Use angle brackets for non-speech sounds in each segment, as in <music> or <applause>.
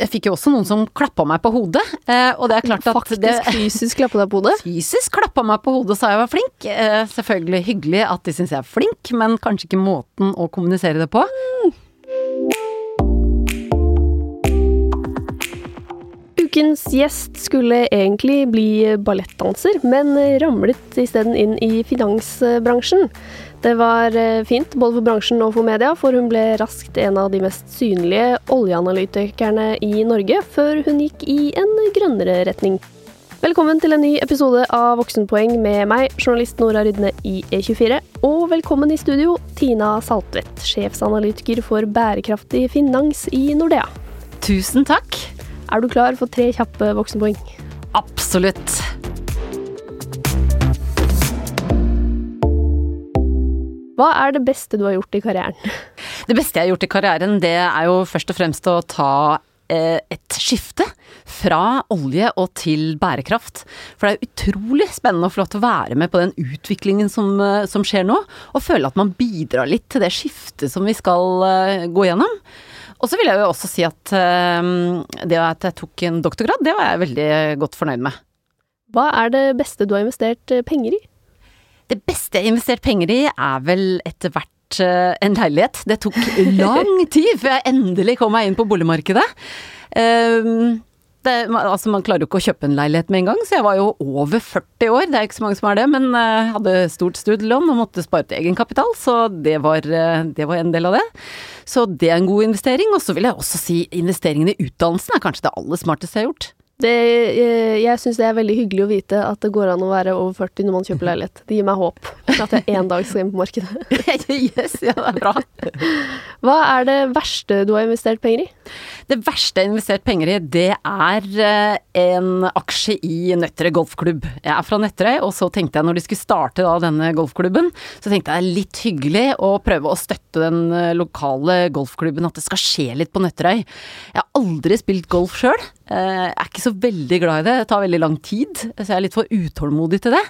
Jeg fikk jo også noen som klappa meg på hodet, eh, og det er klart at Faktisk det fysisk klappa deg på hodet. <laughs> fysisk klappa meg på hodet og sa jeg var flink. Eh, Selvfølgelig hyggelig at de syns jeg er flink, men kanskje ikke måten å kommunisere det på. Ukens gjest skulle egentlig bli ballettdanser, men ramlet isteden inn i finansbransjen. Det var eh, fint både for bransjen og for media, for hun ble raskt en av de mest synlige oljeanalytikerne i Norge, før hun gikk i en grønnere retning. Velkommen til en ny episode av Voksenpoeng med meg, journalist Nora Rydne i E24. Og velkommen i studio, Tina Saltvedt, sjefsanalytiker for bærekraftig finans i Nordea. Tusen takk. Er du klar for tre kjappe voksenpoeng? Absolutt. Hva er det beste du har gjort i karrieren? <laughs> Det beste jeg har gjort i karrieren, det er jo først og fremst å ta eh, et skifte fra olje og til bærekraft. For det er utrolig spennende å få lov til å være med på den utviklingen som, eh, som skjer nå, og føle at man bidrar litt til det skiftet som vi skal eh, gå gjennom. Og så vil jeg jo også si at det at jeg tok en doktorgrad, det var jeg veldig godt fornøyd med. Hva er det beste du har investert penger i? Det beste jeg har investert penger i, er vel etter hvert eh, en leilighet. Det tok lang <laughs> tid før jeg endelig kom meg inn på boligmarkedet. Um, det, altså man klarer jo ikke å kjøpe en leilighet med en gang, så jeg var jo over 40 år. Det er ikke så mange som er det, men jeg hadde stort studielån og måtte spare til egenkapital, så det var, eh, det var en del av det. Så det er en god investering. Og så vil jeg også si investeringen i utdannelsen er kanskje det aller smarteste jeg har gjort. Det, jeg jeg syns det er veldig hyggelig å vite at det går an å være over 40 når man kjøper leilighet. Det gir meg håp for at jeg en dag skal inn på markedet. <laughs> yes, ja, det er bra. <laughs> Hva er det verste du har investert penger i? Det verste jeg har investert penger i, det er eh, en aksje i Nøtterøy golfklubb. Jeg er fra Nøtterøy, og så tenkte jeg når de skulle starte da denne golfklubben, så tenkte jeg litt hyggelig å prøve å støtte den eh, lokale golfklubben, at det skal skje litt på Nøtterøy. Jeg har aldri spilt golf sjøl. Jeg er ikke så veldig glad i det, det tar veldig lang tid, så jeg er litt for utålmodig til det.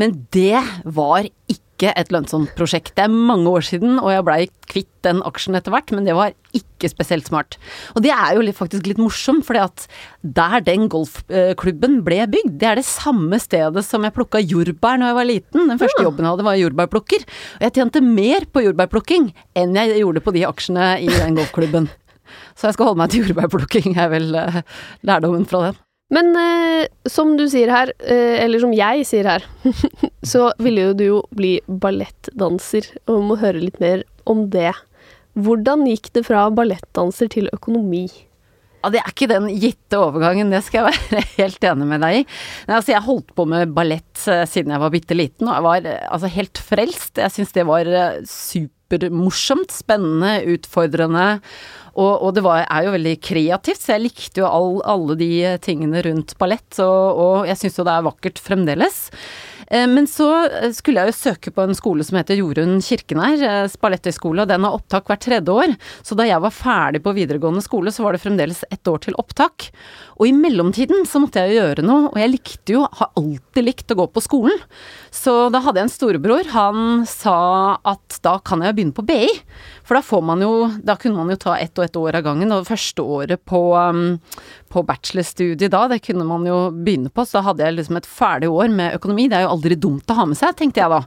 Men det var ikke et lønnsomt prosjekt. Det er mange år siden, og jeg blei kvitt den aksjen etter hvert, men det var ikke spesielt smart. Og det er jo faktisk litt morsomt, fordi at der den golfklubben ble bygd, det er det samme stedet som jeg plukka jordbær når jeg var liten. Den første jobben jeg hadde var jordbærplukker. Og jeg tjente mer på jordbærplukking enn jeg gjorde på de aksjene i den golfklubben. Så jeg skal holde meg til jordbærplukking, er vel eh, lærdommen fra den. Men eh, som du sier her, eh, eller som jeg sier her, <laughs> så ville jo du jo bli ballettdanser, og vi må høre litt mer om det. Hvordan gikk det fra ballettdanser til økonomi? Ja, det er ikke den gitte overgangen, det skal jeg være <laughs> helt enig med deg i. Altså, jeg holdt på med ballett eh, siden jeg var bitte liten, og jeg var eh, altså helt frelst. Jeg syns det var eh, supermorsomt, spennende, utfordrende. Og, og det var, er jo veldig kreativt, så jeg likte jo all, alle de tingene rundt ballett, og, og jeg syns jo det er vakkert fremdeles. Eh, Men så skulle jeg jo søke på en skole som heter Jorunn Kirkenær, eh, og den har opptak hvert tredje år. Så da jeg var ferdig på videregående skole, så var det fremdeles ett år til opptak. Og i mellomtiden så måtte jeg jo gjøre noe, og jeg likte jo, har alltid likt å gå på skolen. Så da hadde jeg en storebror, han sa at da kan jeg begynne på BI. For da får man jo, da kunne man jo ta ett og ett år av gangen, og første året på, um, på bachelorstudiet da, det kunne man jo begynne på, så da hadde jeg liksom et ferdig år med økonomi. Det er jo aldri dumt å ha med seg, tenkte jeg da.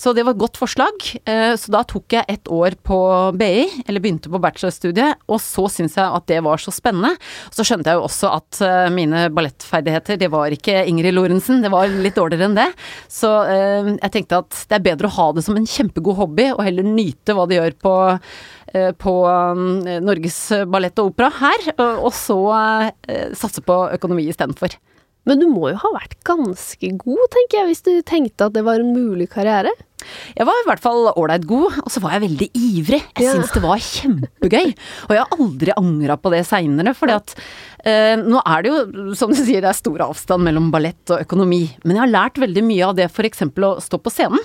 Så det var et godt forslag. Eh, Så da tok jeg ett år på BI, eller begynte på bachelorstudiet, og så syntes jeg at det var så spennende. Så skjønte jeg jo også at eh, mine ballettferdigheter, det var ikke Ingrid Lorentzen, det var litt dårligere enn det. Så eh, jeg tenkte at det er bedre å ha det som en kjempegod hobby, og heller nyte hva de gjør på eh, på um, Norges Ballett og Opera her, og og så eh, satse på økonomi istedenfor. Men du må jo ha vært ganske god, tenker jeg, hvis du tenkte at det var en mulig karriere? Jeg var i hvert fall ålreit god, og så var jeg veldig ivrig. Jeg Ja. syns det var kjempegøy. Og jeg har aldri angra på det seinere, fordi at eh, nå er det jo, som du sier, det er stor avstand mellom ballett og økonomi. Men jeg har lært veldig mye av det f.eks. å stå på scenen.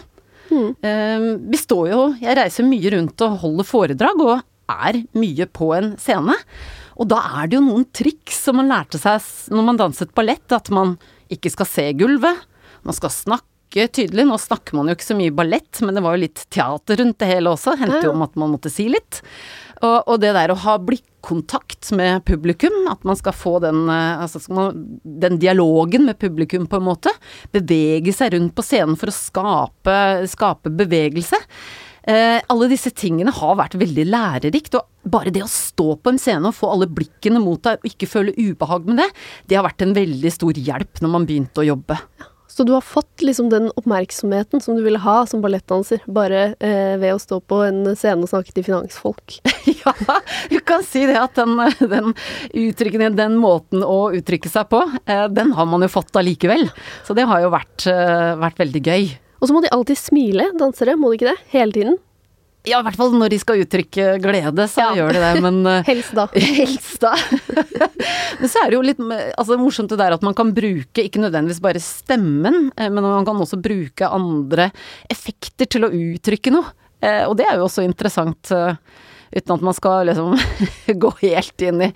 Eh, vi står jo Jeg reiser mye rundt og holder foredrag, og er mye på en scene. Og da er det jo noen triks som man lærte seg når man danset ballett, at man ikke skal se gulvet, man skal snakke tydelig. Nå snakker man jo ikke så mye ballett, men det var jo litt teater rundt det hele også. Hendte jo om at man måtte si litt. Og, og det der å ha blikkontakt med publikum. At man skal få den, eh, altså skal man, den dialogen med publikum, på en måte. Bevege seg rundt på scenen for å skape, skape bevegelse. Eh, alle disse tingene har vært veldig lærerikt, og bare det å stå på en scene og få alle blikkene mot deg og ikke føle ubehag med det, det har vært en veldig stor hjelp når man begynte å jobbe. Så du har fått liksom den oppmerksomheten som du ville ha som ballettdanser, bare eh, ved å stå på en scene og snakke til finansfolk? <laughs> ja, du kan si det at den, den uttrykken, den måten å uttrykke seg på, eh, den har man jo fått allikevel. Så det har jo vært, eh, vært veldig gøy. Og så må de alltid smile, dansere, må de ikke det? Hele tiden? Ja, i hvert fall når de skal uttrykke glede, så ja. gjør de det, men <laughs> eh, Helst da. <laughs> Helst da. <laughs> men så er det jo litt altså, morsomt det der at man kan bruke ikke nødvendigvis bare stemmen, eh, men man kan også bruke andre effekter til å uttrykke noe. Eh, og det er jo også interessant. Uten at man skal liksom gå helt inn i,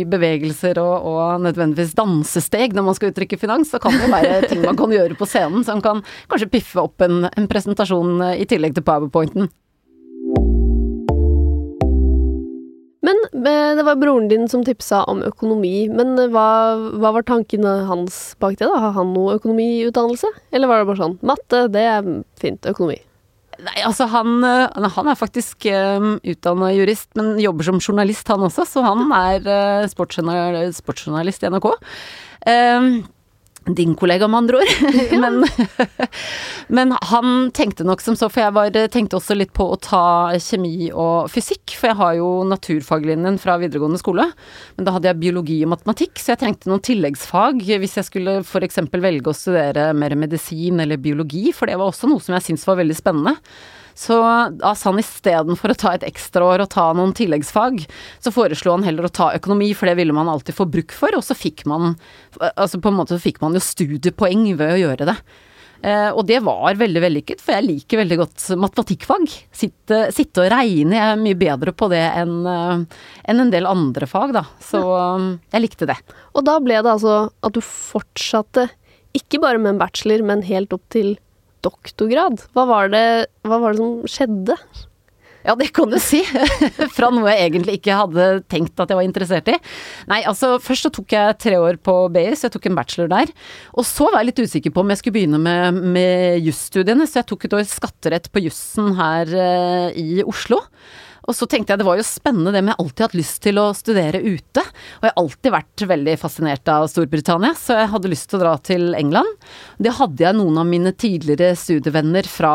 i bevegelser og, og, nødvendigvis dansesteg når man skal uttrykke finans, så kan det være ting man kan gjøre på scenen som kan kanskje piffe opp en, en presentasjon i tillegg til powerpointen. Det var broren din som tipsa om økonomi, men eh, hva, hva, var tankene hans bak det? da? Har han noe økonomiutdannelse, eller var det bare sånn matte, det er fint, økonomi? Nei, altså han, eh, han er faktisk um, utdanna jurist, men jobber som journalist han også, så han er uh, sportsjournalist i NRK. Um, din kollega, med andre ord. <laughs> <laughs> men, <laughs> men, han tenkte nok som så, for jeg var, tenkte også litt på å ta kjemi og fysikk. For jeg har jo naturfaglinjen fra videregående skole, men da hadde jeg biologi og matematikk, så jeg trengte noen tilleggsfag hvis jeg skulle f.eks. velge å studere mer medisin eller biologi, for det var også noe som jeg syntes var veldig spennende. Så da sa han istedenfor å ta et ekstraår og ta noen tilleggsfag, så foreslo han heller å ta økonomi, for det ville man alltid få bruk for, og så fikk man Altså på en måte fikk man jo studiepoeng ved å gjøre det. Eh, og det var veldig vellykket, for jeg liker veldig godt matematikkfag. Sitte, sitte og regne, jeg er mye bedre på det enn uh, en, en del andre fag, da. Så um, jeg likte det. Og da ble det altså at du fortsatte, ikke bare med en bachelor, men helt opp til doktorgrad. Hva var det, hva var det som skjedde? Ja, det kan du si. <laughs> Fra noe jeg egentlig ikke hadde tenkt at jeg var interessert i. Nei, altså først så tok jeg tre år på BI, så jeg tok en bachelor der. Og så var jeg litt usikker på om jeg skulle begynne med, med jusstudiene, så jeg tok et år skatterett på jussen her eh, i Oslo. Og så tenkte jeg det var jo spennende det med jeg alltid hatt lyst til å studere ute. Og jeg har alltid vært veldig fascinert av Storbritannia, så jeg hadde lyst til å dra til England. Det hadde jeg noen av mine tidligere studievenner fra,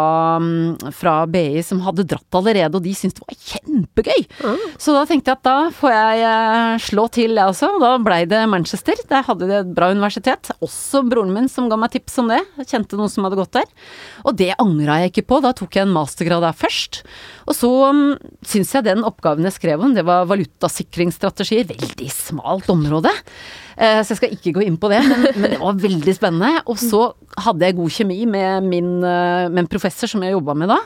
fra BI som hadde dratt allerede, og de syntes det var kjempegøy. Mm. Så da tenkte jeg at da får jeg eh, slå til, jeg også. Og da blei det Manchester. Der hadde de et bra universitet. Også broren min som ga meg tips om det. Jeg kjente noen som hadde gått der. Og det angra jeg ikke på. Da tok jeg en mastergrad der først. Og så syntes syns jeg den oppgaven jeg skrev om, det var valutasikringsstrategier. Veldig smalt område. Eh, så jeg skal ikke gå inn på det, men, det var veldig spennende. Og så hadde jeg god kjemi med min eh, med professor som jeg jobba med da.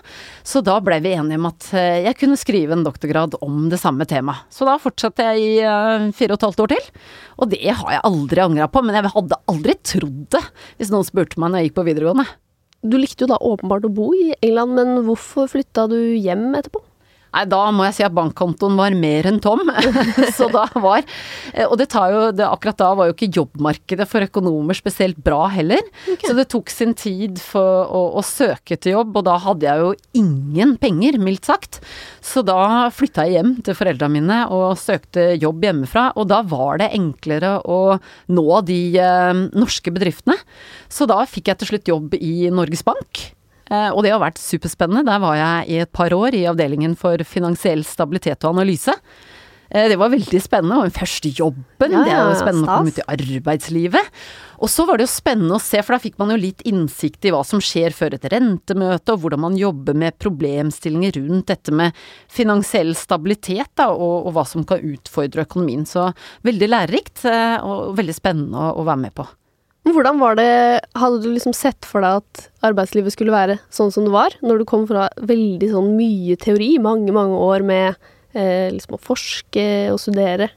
Så da ble vi enige om at eh, jeg kunne skrive en doktorgrad om det samme temaet. Så da fortsatte jeg i fire og et halvt år til. Og det har jeg aldri angra på, men jeg hadde aldri trodd det hvis noen spurte meg når jeg gikk på videregående. Du likte jo da åpenbart å bo i England, men hvorfor flytta du hjem etterpå? Nei, da må jeg si at bankkontoen var mer enn tom. <laughs> så da var Og det tar jo det, Akkurat da var jo ikke jobbmarkedet for økonomer spesielt bra heller. Okay. Så det tok sin tid for å, å, søke til jobb, og da hadde jeg jo ingen penger, mildt sagt. Så da flytta jeg hjem til foreldra mine og søkte jobb hjemmefra. Og da var det enklere å nå de eh, norske bedriftene. Så da fikk jeg til slutt jobb i Norges Bank. Eh, og det har vært superspennende. Der var jeg i et par år i avdelingen for finansiell stabilitet og analyse. Eh, det var veldig spennende, og den første jobben. Ja, ja, det er jo spennende stas. å komme ut i arbeidslivet. Og så var det jo spennende å se, for da fikk man jo litt innsikt i hva som skjer før et rentemøte, og hvordan man jobber med problemstillinger rundt dette med finansiell stabilitet, da, og, og hva som kan utfordre økonomien. Så veldig lærerikt, eh, og veldig spennende å, å være med på. Hvordan var det Hadde du liksom sett for deg at arbeidslivet skulle være sånn som det var, når du kom fra veldig sånn mye teori, mange, mange år med eh, liksom å forske og studere?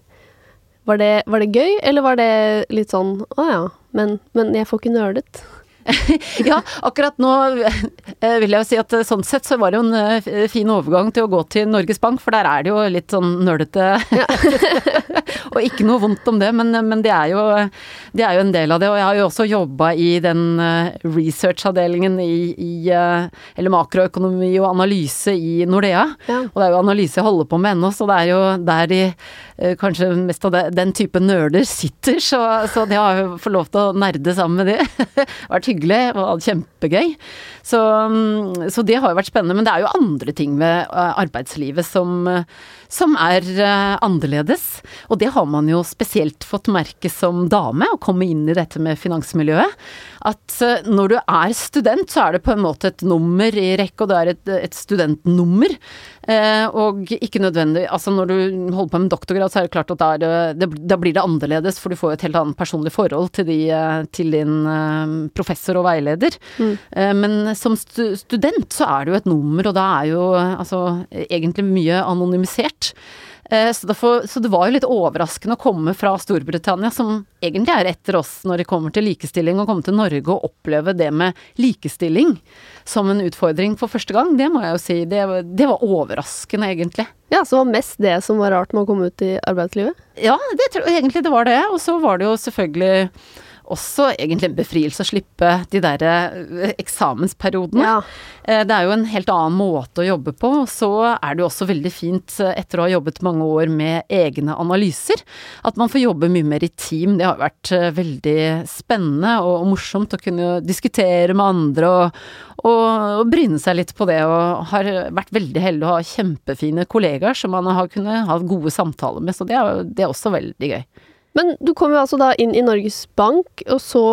Var det, var det, gøy, eller var det litt sånn å ja, men, men jeg får ikke nerdet? <laughs> ja, akkurat nå eh, vil jeg jo si at eh, sånn sett så var det jo en eh, fin overgang til å gå til Norges Bank, for der er det jo litt sånn nølete. Ja. <laughs> og ikke noe vondt om det, men, men det, er jo, det, er jo, en del av det. Og jeg har jo også jobba i den research-avdelingen i, i, Eller makroøkonomi og analyse i Nordea. Ja. Og det er jo analyse jeg holder på med ennå, så det er jo der de kanskje mest av den type nerder sitter, så, så det har jo fått lov til å nerde sammen med de. <laughs> vært hyggelig og kjempegøy. Så, mm, så, det har jo vært spennende. Men det er jo andre ting med eh, arbeidslivet som, som er eh, annerledes. Og det har man jo spesielt fått merke som dame, å komme inn i dette med finansmiljøet. At eh, når du er student, så er det på en måte et nummer i rekke, og det er et, et studentnummer. Og ikke nødvendig Altså når du holder på med doktorgrad, så er det klart at det, det, da blir det annerledes, for du får jo et helt annet personlig forhold til, de, til din professor og veileder. Mm. Men som student så er det jo et nummer, og da er jo altså egentlig mye anonymisert. Eh, så, derfor, så, det var jo litt overraskende å komme fra Storbritannia, som egentlig er etter oss når det kommer til likestilling, å komme til Norge og oppleve det med likestilling som en utfordring for første gang. Det må jeg jo si. Det, det var overraskende, egentlig. Ja, Så var mest det som var rart med å komme ut i arbeidslivet? Ja, det tror egentlig det var det. Og så var det jo selvfølgelig også egentlig en befrielse å slippe de der eh, eksamensperiodene. Ja. Eh, det er jo en helt annen måte å jobbe på. Så er det jo også veldig fint, eh, etter å ha jobbet mange år med egne analyser, at man får jobbe mye mer i team. Det har vært veldig spennende og morsomt å kunne diskutere med andre og, og, og bryne seg litt på det. Og har vært veldig heldig å ha kjempefine kollegaer som man har kunnet ha gode samtaler med. Så det er, det er også veldig gøy. Men du kom jo altså da inn i Norges Bank, og så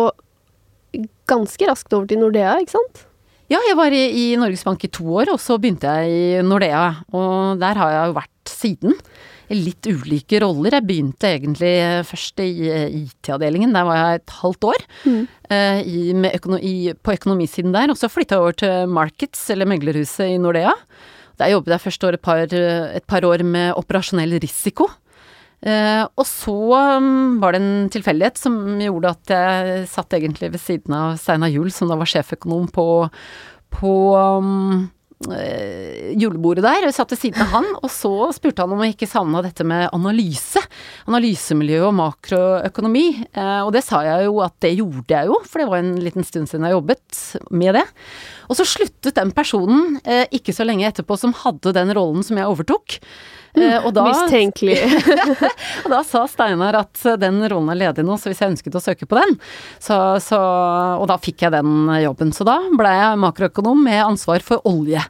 ganske raskt over til Nordea, ikke sant? Ja, jeg var i, i Norges Bank i to år, og så begynte jeg i Nordea. Og der har jeg jo vært siden. I Litt ulike roller. Jeg begynte egentlig først i IT-avdelingen, der var jeg et halvt år. Mm. Uh, i, økonomi, på økonomisiden der. Og så flytta jeg over til Markets, eller meglerhuset i Nordea. Der jobbet jeg først et par, et par år med operasjonell risiko. Uh, og så um, var det en tilfeldighet som gjorde at jeg satt egentlig ved siden av Steinar Juel, som da var sjeføkonom på, på um, uh, julebordet der. Jeg satt ved siden av han, og så spurte han om jeg ikke savna dette med analyse. Analysemiljø og makroøkonomi. Uh, og det sa jeg jo at det gjorde jeg jo, for det var en liten stund siden jeg jobbet med det. Og så sluttet den personen ikke så lenge etterpå som hadde den rollen som jeg overtok. Uh, og da, Mistenkelig. <laughs> <laughs> og da sa Steinar at den rollen er ledig nå, så hvis jeg ønsket å søke på den så, så, Og da fikk jeg den jobben. Så da ble jeg makroøkonom med ansvar for olje.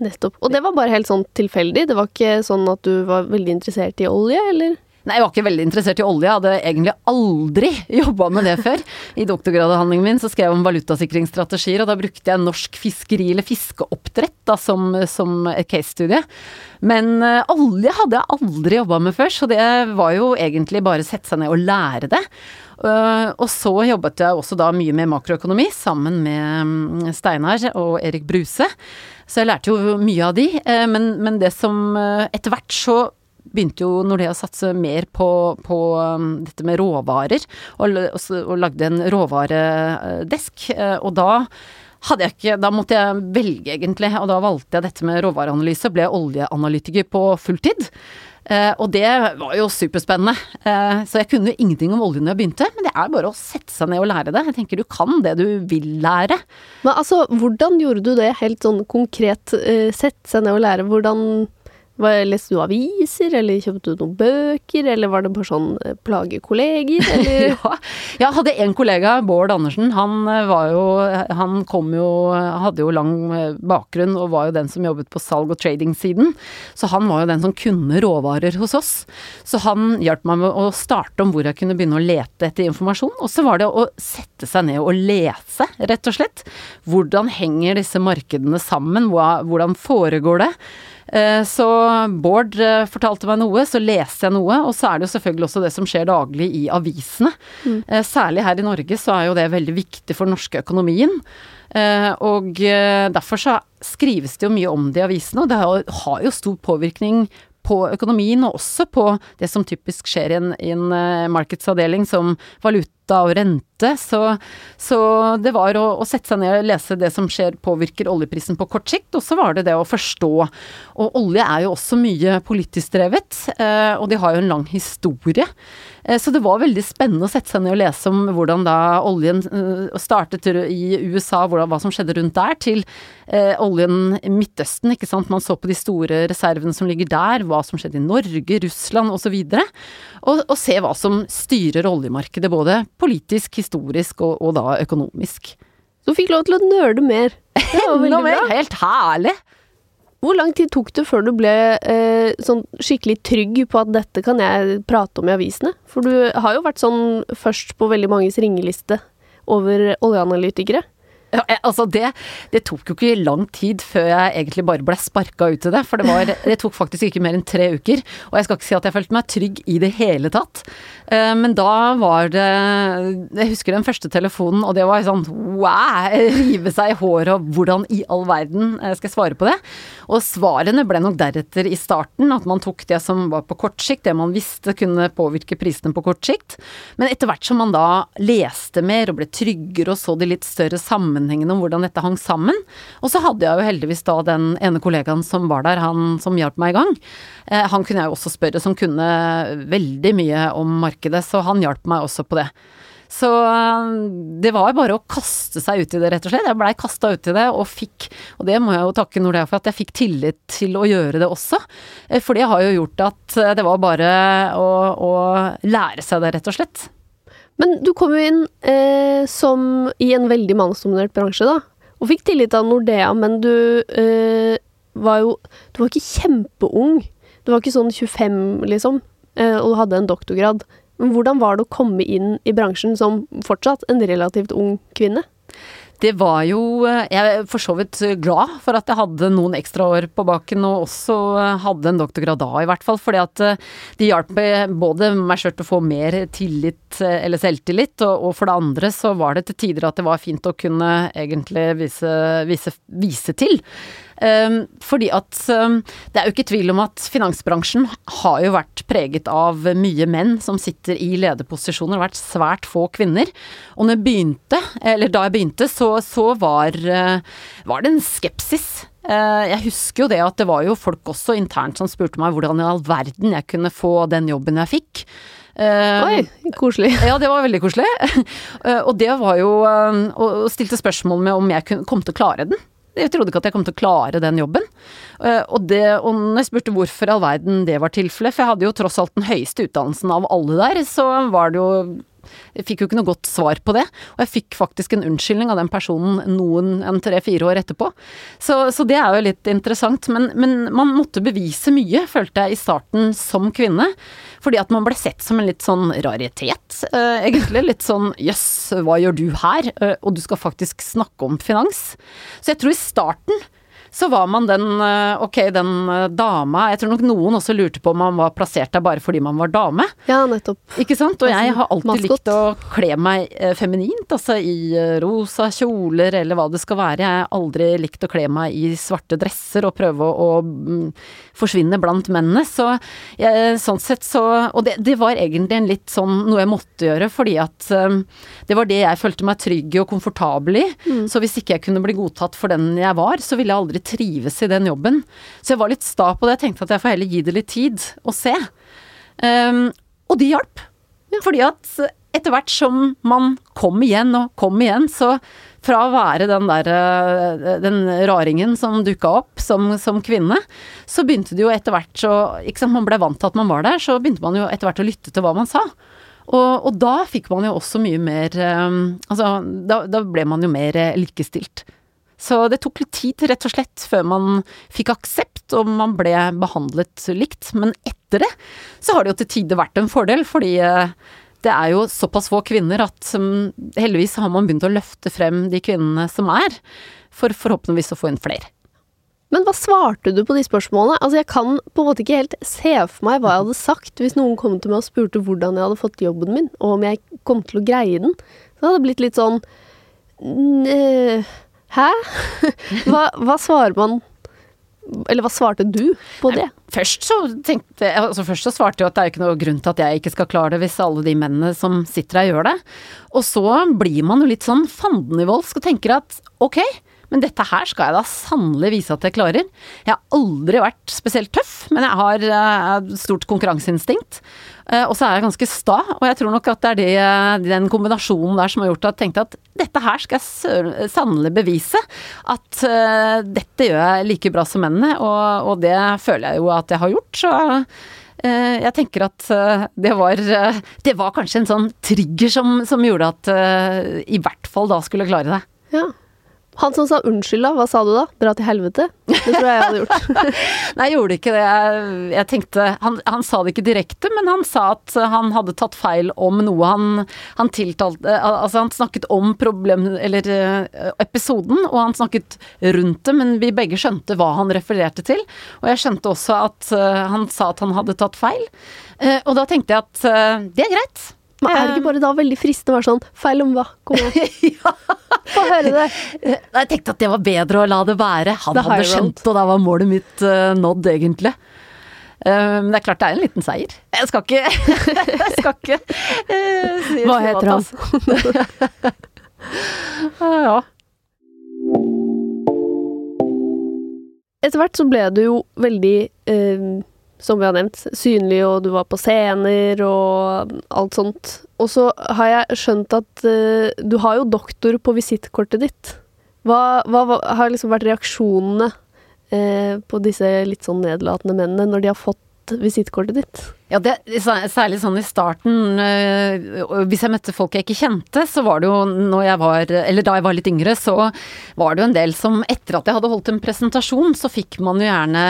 Nettopp. Og det var bare helt sånn tilfeldig? Det var ikke sånn at du var veldig interessert i olje, eller? Nei, jeg var ikke veldig interessert i olje. Jeg hadde egentlig aldri <laughs> jobba med det før. I doktorgradavhandlingen min så skrev jeg om valutasikringsstrategier, og da brukte jeg norsk fiskeri eller fiskeoppdrett da, som, som case-studie. Men uh, olje hadde jeg aldri jobba med før, så det var jo egentlig bare sette seg ned og lære det. Uh, og så jobbet jeg også da mye med makroøkonomi sammen med um, Steinar og Erik Bruse. Så jeg lærte jo mye av de, uh, men, men det som etter hvert så begynte jo Nordea å satse mer på, på um, dette med råvarer, og, og, og, lagde en råvaredesk. Eh, og da hadde jeg ikke Da måtte jeg velge, egentlig, og da valgte jeg dette med råvareanalyse. Ble oljeanalytiker på fulltid. Uh, og det var jo superspennende. Uh, så jeg kunne jo ingenting om olje når jeg begynte, men det er bare å sette seg ned og lære det. Jeg tenker du kan det du vil lære. Men altså, hvordan gjorde du det helt sånn konkret? Uh, sette seg ned og lære. Hvordan leste du aviser, eller kjøpte du noen bøker, eller var det bare sånn eh, plage kolleger, <laughs> eller? ja, jeg hadde en kollega, Bård Andersen, han eh, var jo Han kom jo Hadde jo lang eh, bakgrunn og var jo den som jobbet på salg- og trading-siden. Så han var jo den som kunne råvarer hos oss. Så han hjalp meg med å starte om hvor jeg kunne begynne å lete etter informasjon. Og så var det å sette seg ned og lese, rett og slett. Hvordan henger disse markedene sammen? Hvordan foregår det? Eh, så Bård eh, fortalte meg noe, så leste jeg noe, og så er det jo selvfølgelig også det som skjer daglig i avisene. Mm. Eh, særlig her i Norge så er jo det veldig viktig for den norske økonomien. Og derfor så skrives det jo mye om det i avisene, og det har jo stor påvirkning på økonomien, og også på det som typisk skjer i en, i en markedsavdeling som valuta valuta og rente, så, så det var å, å, sette seg ned og lese det som skjer påvirker oljeprisen på kort sikt, og så var det det å forstå. Og olje er jo også mye politisk drevet, eh, og de har jo en lang historie. Eh, så det var veldig spennende å sette seg ned og lese om hvordan da oljen eh, startet i USA, hva som skjedde rundt der, til oljen Midtøsten, ikke sant. Man så på de store reservene som ligger der, hva som skjedde i Norge, Russland osv. Og, og se hva som styrer oljemarkedet, både politisk, historisk og, og da økonomisk. Så fikk lov til å nøle mer. Enda <laughs> mer! Helt herlig! Hvor lang tid tok det før du ble eh, sånn skikkelig trygg på at dette kan jeg prate om i avisene? For du har jo vært sånn først på veldig manges ringeliste over oljeanalytikere. Ja, altså det, det, tok jo ikke lang tid før jeg egentlig bare ble sparka ut til det. For det, var, det, tok faktisk ikke mer enn tre uker. Og jeg skal ikke si at jeg følte meg trygg i det hele tatt. Eh, men da var det Jeg husker den første telefonen, og det var sånn wow! <laughs> Rive seg i håret og hvordan i all verden eh, skal jeg svare på det? Og svarene ble nok deretter i starten, at man tok det som var på kort sikt, det man visste kunne påvirke prisene på kort sikt. Men etter hvert som man da leste mer og ble tryggere og så de litt større sammenhengene om hvordan dette hang sammen, og så hadde jeg jo heldigvis da den ene kollegaen som var der, han som hjalp meg i gang. Eh, han kunne jeg jo også spørre, som kunne veldig mye om markedet, så han hjalp meg også på det. Så eh, det var bare å kaste seg ut i det, rett og slett. Jeg blei kasta ut i det og fikk, og det må jeg jo takke Nordea for, at jeg fikk tillit til å gjøre det også. Eh, for det har jo gjort at eh, det var bare å, å lære seg det, rett og slett. Men du kom jo inn eh, som i en veldig mannsdominert bransje, da. Og fikk tillit av Nordea, men du eh, var jo Du var ikke kjempeung. Du var ikke sånn 25, liksom, eh, og du hadde en doktorgrad. Men hvordan var det å komme inn i bransjen som fortsatt en relativt ung kvinne? Det var jo eh, Jeg er for så vidt glad for at jeg hadde noen ekstra år på baken, og også hadde en doktorgrad da, i hvert fall. Fordi at eh, det hjalp både meg sjøl til å få mer tillit, eh, eller selvtillit, og, og, for det andre så var det til tider at det var fint å kunne egentlig vise, vise, vise til. Um, fordi at um, det er jo ikke tvil om at finansbransjen har jo vært preget av mye menn som sitter i lederposisjoner. Det har vært svært få kvinner. Og når jeg begynte, eller da jeg begynte, så, så var, uh, var det en skepsis. Uh, jeg husker jo det at det var jo folk også internt som spurte meg hvordan i all verden jeg kunne få den jobben jeg fikk. Uh, Oi, koselig. <laughs> Ja, det var veldig koselig. Uh, <laughs> og det var jo Og stilte spørsmål med om jeg kom til å klare den. Jeg trodde ikke at jeg kom til å klare den jobben. Eh, og, det, og når jeg spurte hvorfor i all verden det var tilfellet, for jeg hadde jo tross alt den høyeste utdannelsen av alle der, så var det jo jeg fikk jo ikke noe godt svar på det, og jeg fikk faktisk en unnskyldning av den personen noen en tre-fire år etterpå. Så, så, det er jo litt interessant, men, men, man måtte bevise mye, følte jeg i starten som kvinne. Fordi at man ble sett som en litt sånn raritet, eh, egentlig. Litt sånn jøss, hva gjør du her? Eh, og du skal faktisk snakke om finans. Så jeg tror i starten så var man den eh, ok, den eh, dama Jeg tror nok noen også lurte på om man var plassert der bare fordi man var dame. Ja, nettopp. Ikke sant? Og jeg har alltid Maskott. likt å kle meg eh, feminint, altså i rosa kjoler eller hva det skal være. Jeg har aldri likt å kle meg i svarte dresser og prøve å, å mm, forsvinne blant mennene. Så jeg, sånn sett så Og det, det, var egentlig en litt sånn noe jeg måtte gjøre, fordi at um, det var det jeg følte meg trygg og komfortabel i. Mm. Så hvis ikke jeg kunne bli godtatt for den jeg var, så ville jeg aldri trives i den jobben. Så jeg var litt sta på det. Jeg tenkte at jeg får heller gi det litt tid og se. Um, og det hjalp. Fordi at etter hvert som man kom igjen og kom igjen, så fra å være den der eh, den raringen som dukka opp som, som, kvinne, så begynte det jo etter hvert så Ikke sant, man ble vant til at man var der, så begynte man jo etter hvert å lytte til hva man sa. Og, og da fikk man jo også mye mer um, Altså, da, da ble man jo mer likestilt. Så det tok litt tid, rett og slett, før man fikk aksept og man ble behandlet likt. Men etter det så har det jo til tider vært en fordel, fordi eh, det er jo såpass få kvinner at heldigvis har man begynt å løfte frem de kvinnene som er, for forhåpentligvis å få inn flere. Men hva svarte du på de spørsmålene? Altså, jeg kan på en måte ikke helt se for meg hva jeg hadde sagt hvis noen kom til meg og spurte hvordan jeg hadde fått jobben min, og om jeg kom til å greie den. Så hadde det blitt litt sånn Hæ? Hva, hva, svarer man Eller hva svarte du på det? Først så tenkte altså først så svarte jeg at det er ikke noe grunn til at jeg ikke skal klare det hvis alle de mennene som sitter her gjør det. Og så blir man jo litt sånn fandenivoldsk og tenker at ok, men dette her skal jeg da sannelig vise at jeg klarer. Jeg har aldri vært spesielt tøff, men jeg har uh, stort konkurranseinstinkt. Uh, og så er jeg ganske sta, og jeg tror nok at det er det, den kombinasjonen der som har gjort at jeg tenkte at dette her skal jeg sannelig bevise. At uh, dette gjør jeg like bra som mennene, og, og, det føler jeg jo at jeg har gjort. Så jeg tenker at det var, det var kanskje en sånn trigger som, som gjorde at i hvert fall da skulle jeg klare det. Ja. Han som sa unnskyld, da, hva sa du da? Dra til helvete? Det tror jeg jeg hadde gjort. <laughs> Nei, jeg gjorde ikke det. Jeg tenkte han, han, sa det ikke direkte, men han sa at han hadde tatt feil om noe han, han tiltalte Altså, han snakket om problem... Eller eh, episoden, og han snakket rundt det, men vi begge skjønte hva han refererte til. Og jeg skjønte også at eh, han sa at han hadde tatt feil. Eh, og da tenkte jeg at det er greit. Men er det ikke bare da veldig fristende å være sånn Feil om hva? Kom <laughs> ja. Få høre det. Jeg tenkte at det var bedre å la det være. Han The hadde skjønt, og da var målet mitt uh, nådd, egentlig. Men det er klart det er en liten seier. Jeg skal ikke <laughs> Jeg skal ikke uh, si Hva heter han? <laughs> ja. Etter hvert så ble du jo veldig som vi har nevnt, synlig, og du var på scener og alt sånt. Og så har jeg skjønt at uh, du har jo doktor på visittkortet ditt. Hva, hva, hva har liksom vært reaksjonene uh, på disse litt sånn nedlatende mennene når de har fått visittkortet ditt? Ja, det, særlig sånn i starten, øh, hvis jeg møtte folk jeg ikke kjente, så var det jo når jeg var Eller da jeg var litt yngre, så var det jo en del som etter at jeg hadde holdt en presentasjon, så fikk man jo gjerne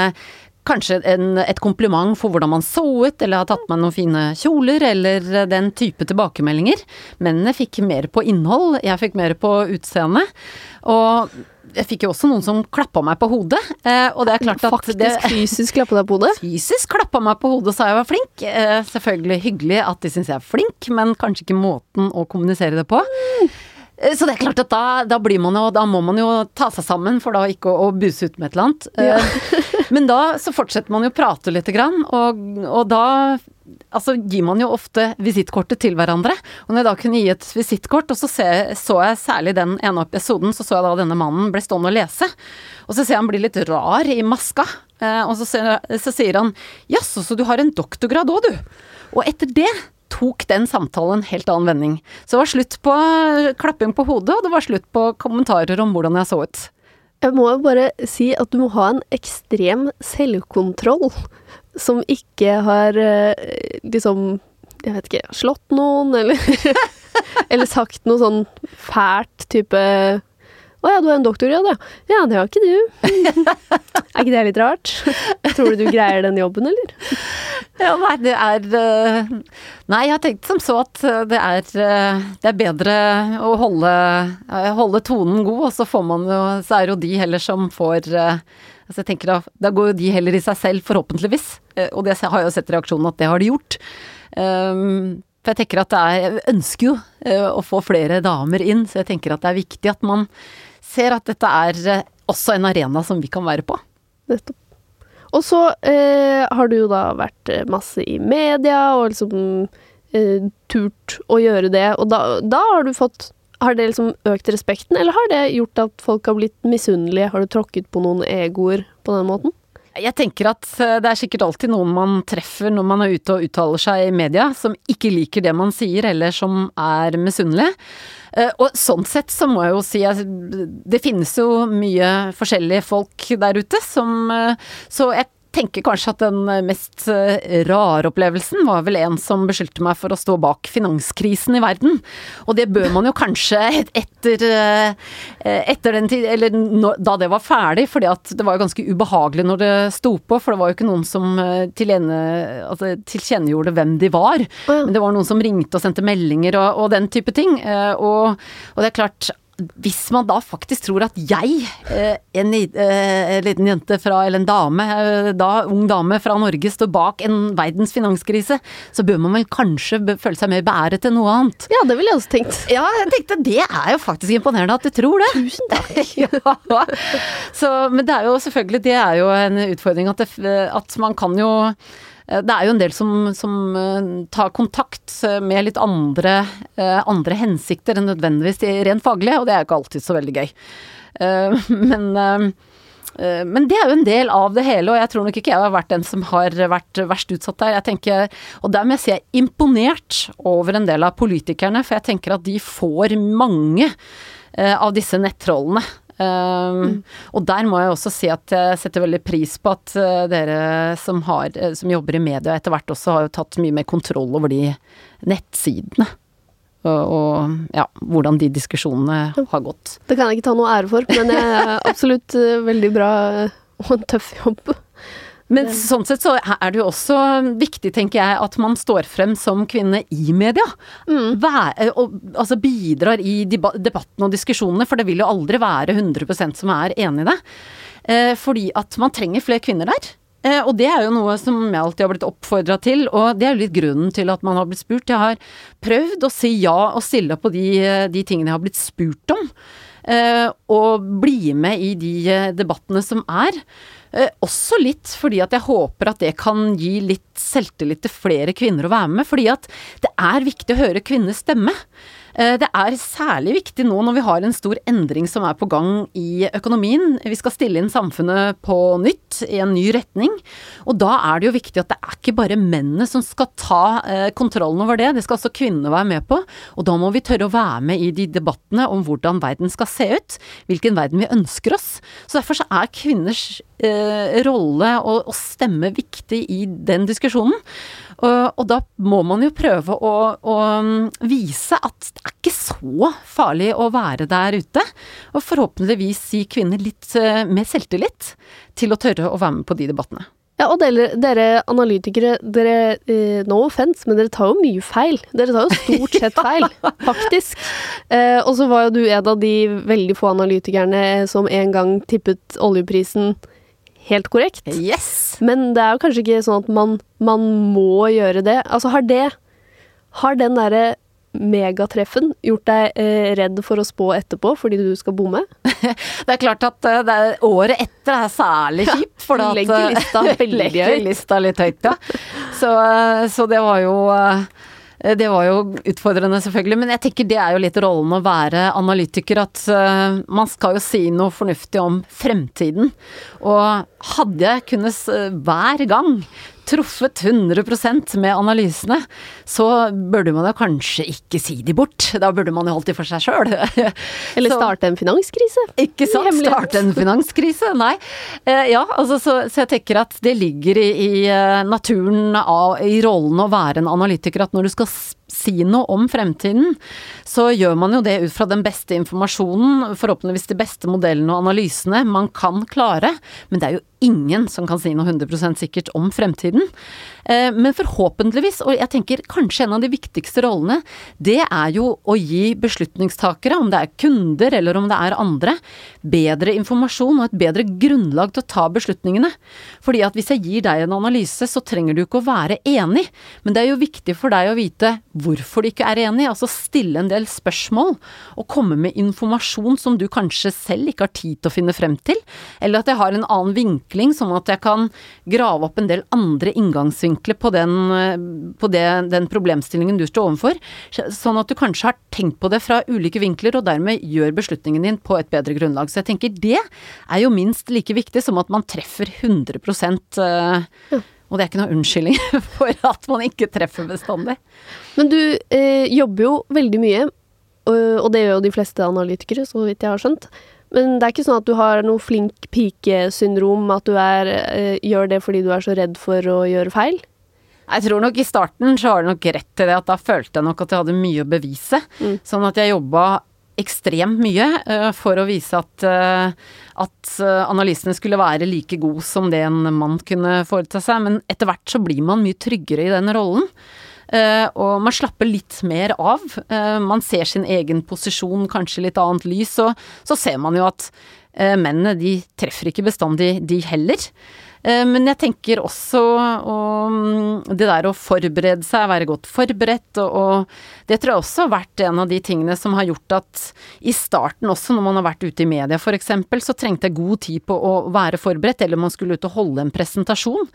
kanskje en, et kompliment for hvordan man så ut, eller har tatt med noen fine kjoler, eller den type tilbakemeldinger. Mennene fikk mer på innhold, jeg fikk mer på utseende. Og jeg fikk jo også noen som klappa meg på hodet. Eh, og det er klart at Faktisk det, fysisk klappa deg på hodet? Fysisk klappa meg på hodet og sa jeg var flink. Eh, selvfølgelig hyggelig at de syns jeg er flink, men kanskje ikke måten å kommunisere det på. Mm. Eh, så det er klart at da, da, blir man jo Da må man jo ta seg sammen for da ikke å, å buse ut med et eller annet. Ja. Eh, <laughs> men da så fortsetter man jo å prate lite grann, og, og da altså, gir man jo ofte visittkortet til hverandre. Og når jeg da kunne gi et visittkort, og så se, så jeg særlig den ene episoden, så så jeg da denne mannen ble stående og lese. Og så ser jeg han blir litt rar i maska, eh, og så, ser, så sier han jaså, så du har en doktorgrad òg, du. Og etter det tok den samtalen en helt annen vending. Så det var slutt på klapping på hodet, og det var slutt på kommentarer om hvordan jeg så ut. Jeg må jo bare si at du må ha en ekstrem selvkontroll som ikke har eh, liksom Jeg vet ikke Slått noen, eller <laughs> Eller sagt noe sånn fælt type å ja, du har en doktorgrad, ja. Ja, det har ikke du. <laughs> er ikke det litt rart? Tror du du greier den jobben, eller? Ja, nei, det er eh, Nei, jeg har tenkt som så at eh, det er, eh, det er bedre å holde, holde, tonen god, og så får man jo Så er det jo de heller som får Altså jeg tenker da, da går jo de heller i seg selv, forhåpentligvis. Og det har jeg jo sett reaksjonen at det har de gjort. Um, for jeg tenker at det er Jeg ønsker jo å få flere damer inn, så jeg tenker at det er viktig at man ser at dette er eh, også en arena som vi kan være på. Nettopp. Og så eh, har du jo da vært eh, masse i media og liksom eh, turt å gjøre det, og da, da har du fått har det liksom økt respekten, eller har det gjort at folk har blitt misunnelige? Har du tråkket på noen egoer på den måten? Jeg tenker at eh, det er sikkert alltid noen man treffer når man er ute og uttaler seg i media, som ikke liker det man sier, eller som er misunnelige. Eh, og sånn sett så må jeg jo si at det finnes jo mye forskjellige folk der ute som eh, Så jeg tenker kanskje at den mest eh, rare opplevelsen var vel en som beskyldte meg for å stå bak finanskrisen i verden. Og det bør man jo kanskje etter, eh, etter den tid, eller da det var ferdig, fordi at det var jo ganske ubehagelig når det sto på, for det var jo ikke noen som eh, altså, tilkjennegjorde hvem de var. Men det var noen som ringte og sendte meldinger og, og den type ting. Og, og det er klart hvis man da faktisk tror at jeg, eh, en, eh, liten jente fra, eller en dame, eh, da ung dame fra Norge, står bak en verdens finanskrise, så bør man vel kanskje føle seg mer beæret enn noe annet. Ja, det ville jeg også tenkt. Ja, jeg tenkte det er jo faktisk imponerende at du tror det. Tusen takk. <laughs> ja. Så, men det er jo selvfølgelig, det er jo en utfordring at, det, at man kan jo det er jo en del som, som eh, tar kontakt med litt andre, eh, andre, hensikter enn nødvendigvis de rent faglige, og det er ikke alltid så veldig gøy. <laughs> Men, men det er jo en del av det hele, og jeg tror nok ikke jeg har vært den som har vært verst utsatt der. Jeg tenker, og der må jeg er imponert over en del av politikerne, for jeg tenker at de får mange av disse nettrollene. Um, mm. Og der må jeg også si at jeg setter veldig pris på at uh, dere som, har, uh, som jobber i media etter hvert også har jo tatt mye mer kontroll over de nettsidene. Og, og ja, hvordan de diskusjonene har gått. Det kan jeg ikke ta noe ære for, men det er absolutt uh, veldig bra og en tøff jobb. Men sånn sett så er det jo også viktig, tenker jeg, at man står frem som kvinne i media. Mm. Vær, og, altså bidrar i debatten og diskusjonene, for det vil jo aldri være 100% som er enig i det. Eh, fordi at man trenger flere kvinner der. Eh, og det er jo noe som jeg alltid har blitt oppfordra til, og det er jo litt grunnen til at man har blitt spurt. Jeg har prøvd å si ja og stille opp på de, de tingene jeg har blitt spurt om. Eh, og bli med i de eh, debattene som er. Eh, også litt fordi at jeg håper at det kan gi litt selvtillit til flere kvinner å være med. Fordi at det er viktig å høre kvinners stemme. Eh, det er særlig viktig nå når vi har en stor endring som er på gang i økonomien. Vi skal stille inn samfunnet på nytt, i en ny retning. Og da er det jo viktig at det er ikke bare mennene som skal ta eh, kontrollen over det, det skal også kvinnene være med på. Og da må vi tørre å være med i de debattene om hvordan verden skal se ut, hvilken verden vi ønsker oss. Så derfor så er kvinners eh, rolle og, stemme viktig i den diskusjonen. Og, og, da må man jo prøve å, å, mm, vise at det er ikke så farlig å være der ute. Og forhåpentligvis gi kvinner litt uh, mer selvtillit til å tørre å være med på de debattene. Ja, og dere, dere analytikere, dere eh, No offense, men dere tar jo mye feil. Dere tar jo stort sett <laughs> feil, faktisk. Eh, og så var jo du en av de veldig få analytikerne som en gang tippet oljeprisen helt korrekt. Yes! Men det er jo kanskje ikke sånn at man, man må gjøre det. Altså, har det Har den derre megatreffen gjort deg eh, redd for å spå etterpå fordi du skal bomme? <laughs> det er klart at det er, året etter er særlig kjipt. For ja, legger lista <laughs> veldig høyt. lista litt høyt, ja. Så, uh, så det var jo Eh, det var jo utfordrende, selvfølgelig, men jeg tenker det er jo litt rollen å være analytiker. At uh, man skal jo si noe fornuftig om fremtiden. Og hadde jeg kunnet hver gang truffet 100% med analysene, så burde man da kanskje ikke si de bort. Da burde man jo holdt de for seg sjøl. <laughs> Eller starte en finanskrise. Ikke sant. Starte en finanskrise. Nei. Eh, ja, altså så, så, jeg tenker at det ligger i, i eh, naturen av, i rollen å være en analytiker at når du skal si noe om fremtiden, så gjør man jo det ut fra den beste informasjonen, forhåpentligvis de beste modellene og analysene man kan klare, men det er jo ingen som kan si noe 100 sikkert om fremtiden. Eh, men forhåpentligvis, og jeg tenker kanskje en av de viktigste rollene, det er jo å gi beslutningstakere, om det er kunder eller om det er andre, bedre informasjon og et bedre grunnlag til å ta beslutningene. Fordi at hvis jeg gir deg en analyse, så trenger du ikke å være enig, men det er jo viktig for deg å vite hvorfor du ikke er enig, altså stille en del spørsmål og komme med informasjon som du kanskje selv ikke har tid til å finne frem til, eller at jeg har en annen vinkling, sånn at jeg kan grave opp en del andre inngangsvinkler på, den, på det, den problemstillingen du står overfor, sånn at du kanskje har tenkt på det fra ulike vinkler og dermed gjør beslutningen din på et bedre grunnlag. Så jeg tenker det er jo minst like viktig som at man treffer 100 øh, ja. Og det er ikke noe unnskyldning <laughs> for at man ikke treffer bestandig. Men du øh, jobber jo veldig mye, og det gjør jo de fleste analytikere, så vidt jeg har skjønt. Men det er ikke sånn at du har noe flink pike-syndrom, at du er, eh, gjør det fordi du er så redd for å gjøre feil? Jeg tror nok i starten så har du nok rett til det, at da følte jeg nok at jeg hadde mye å bevise. Mm. Sånn at jeg jobba ekstremt mye uh, for å vise at, uh, at analysene skulle være like god som det en mann kunne foreta seg. Men etter hvert så blir man mye tryggere i den rollen. Eh, og man slapper litt mer av. Eh, man ser sin egen posisjon kanskje litt annet lys, og så ser man jo at mennene de treffer ikke bestandig, de heller. Eh, men jeg tenker også og, det der å forberede seg, være godt forberedt, og, det tror jeg også har vært en av de tingene som har gjort at i starten også, når man har vært ute i media f.eks., så trengte jeg god tid på å være forberedt, eller man skulle ut og holde en presentasjon.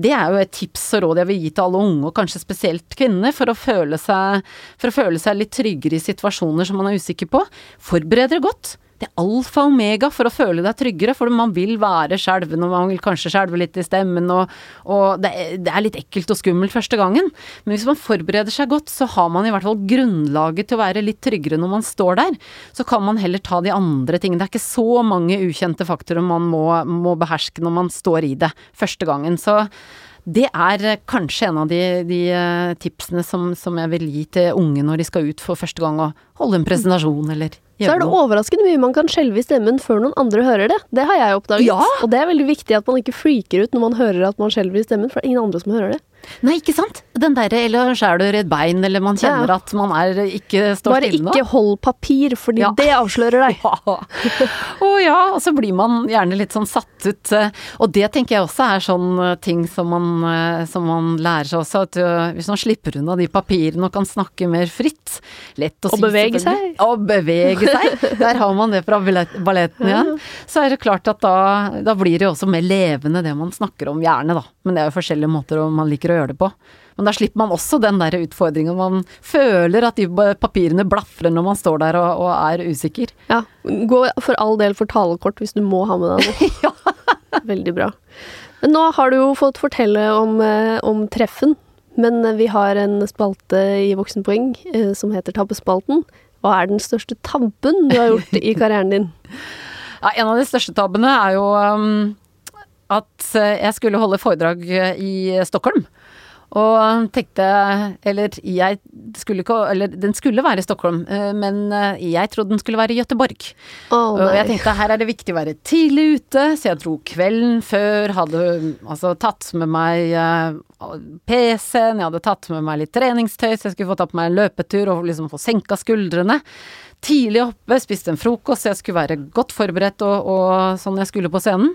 Det er jo et tips og råd jeg vil gi til alle unge, og kanskje spesielt kvinner, for å føle seg, for å føle seg litt tryggere i situasjoner som man er usikker på. Forbered dere godt det er alfa og omega for å føle deg tryggere, for man vil være skjelven, og man vil kanskje skjelve litt i stemmen, og, og det, er, det, er, litt ekkelt og skummelt første gangen. Men hvis man forbereder seg godt, så har man i hvert fall grunnlaget til å være litt tryggere når man står der. Så kan man heller ta de andre tingene. Det er ikke så mange ukjente faktorer man må, må beherske når man står i det første gangen. Så det er kanskje en av de, de eh, tipsene som, som, jeg vil gi til unge når de skal ut for første gang og holde en presentasjon eller så er det overraskende mye man kan skjelve i stemmen før noen andre hører det. Det har jeg oppdaget. Ja. Og det er veldig viktig at man ikke freaker ut når man hører at man skjelver i stemmen, for det er ingen andre som hører det. Nei, ikke sant. Den derre eller så er du redd bein, eller man kjenner ja. at man er ikke står Bare stille nå. Bare ikke hold papir, fordi ja. det avslører deg. <laughs> Ja. Å ja, og så blir man gjerne litt sånn satt ut. Eh, og det tenker jeg også er sånn eh, ting som man, eh, som man lærer seg også, at hvis man slipper unna de papirene og kan snakke mer fritt Lett å og si. Og bevege seg. Og bevege seg. Der har man det fra balletten igjen. Så er det klart at da, da blir det jo også mer levende det man snakker om, gjerne da. Men det er jo forskjellige måter man liker å gjøre det på. Men da slipper man også den der utfordringen. Man føler at de papirene blafrer når man står der og, og er usikker. Ja. Gå for all del for talekort hvis du må ha med deg noe. <laughs> ja. Veldig bra. Men nå har du jo fått fortelle om, eh, om treffen. Men vi har en spalte i Voksenpoeng eh, som heter Tabbespalten. Hva er den største tabben du har gjort i karrieren din? <laughs> Ja, en av de største tabbene er jo um, at eh, jeg skulle holde foredrag i Stockholm. Og tenkte Eller jeg skulle ikke Eller den skulle være i Stockholm, eh, men eh, jeg trodde den skulle være i Gøteborg. Oh, og jeg tenkte her er det viktig å være tidlig ute, så jeg dro kvelden før. Hadde altså tatt med meg PC-en, jeg hadde tatt med meg litt treningstøy, så jeg skulle få ta på meg en løpetur og liksom få senka skuldrene tidlig oppe, spiste en frokost, jeg skulle være godt forberedt og, og sånn jeg skulle på scenen.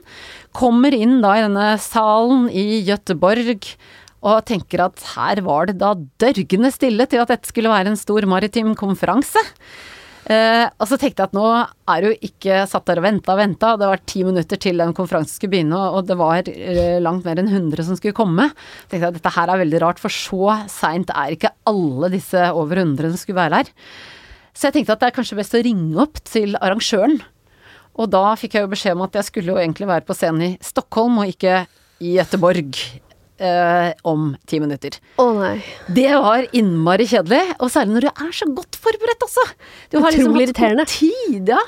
Kommer inn da i denne salen i Göteborg og tenker at her var det da dørgende stille til at dette skulle være en stor maritim konferanse. Eh, og så tenkte jeg at nå er du ikke satt der og venta og venta, det var ti minutter til den konferansen skulle begynne, og det var eh, langt mer enn 100 som skulle komme. Jeg tenkte at dette her er veldig rart, for så seint er ikke alle disse over 100 som skulle være her. Så jeg tenkte at det er kanskje best å ringe opp til arrangøren. Og da fikk jeg jo beskjed om at jeg skulle jo egentlig være på scenen i Stockholm og ikke i Göteborg eh, om ti minutter. Å oh, nei. Det var innmari kjedelig, og særlig når du er så godt forberedt også. Du har liksom hatt god. Tid, ja.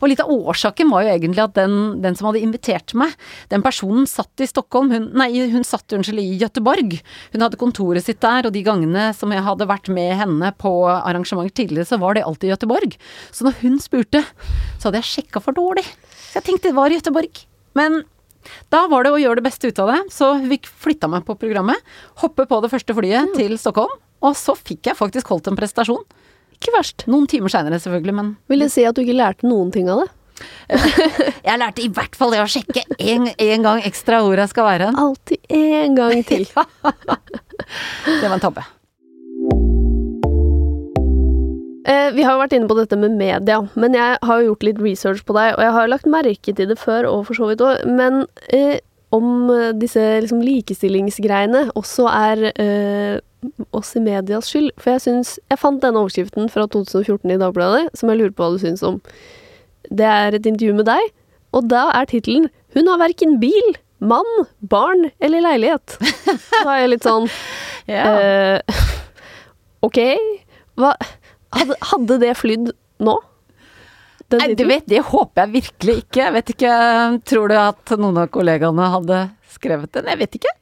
Og litt av årsaken var jo egentlig at den, den, som hadde invitert meg, den personen satt i Stockholm, hun, nei, hun satt unnskyld i Gøteborg. Hun hadde kontoret sitt der, og de gangene som jeg hadde vært med henne på arrangementer tidligere, så var det alltid i Gøteborg. Så når hun spurte, så hadde jeg sjekka for dårlig. Så jeg tenkte det var i Gøteborg. Men da var det å gjøre det beste ut av det, så vi flytta meg på programmet. Hoppe på det første flyet mm. til Stockholm, og så fikk jeg faktisk holdt en prestasjon. Ikke verst. Noen timer seinere, selvfølgelig, men Vil det si at du ikke lærte noen ting av det? <laughs> jeg lærte i hvert fall det å sjekke en, en gang ekstra hvor jeg skal være hen. Alltid en gang til. <laughs> det var en tabbe. Eh, vi har jo vært inne på dette med media, men jeg har jo gjort litt research på deg, og jeg har lagt merke til det før, og for så vidt òg, men eh, om disse liksom, likestillingsgreiene også er eh, oss i medias skyld. For jeg syns Jeg fant denne overskriften fra 2014 i Dagbladet, som jeg lurer på hva du syns om. Det er et intervju med deg, og da er tittelen 'Hun har verken bil, mann, barn eller leilighet'. Da er jeg litt sånn <laughs> ja. eh, <laughs> Ok, hva hadde, hadde det flydd nå? Nei, du vet, det håper jeg virkelig ikke. Jeg vet ikke, Tror du at noen av kollegaene hadde skrevet den? Jeg vet ikke.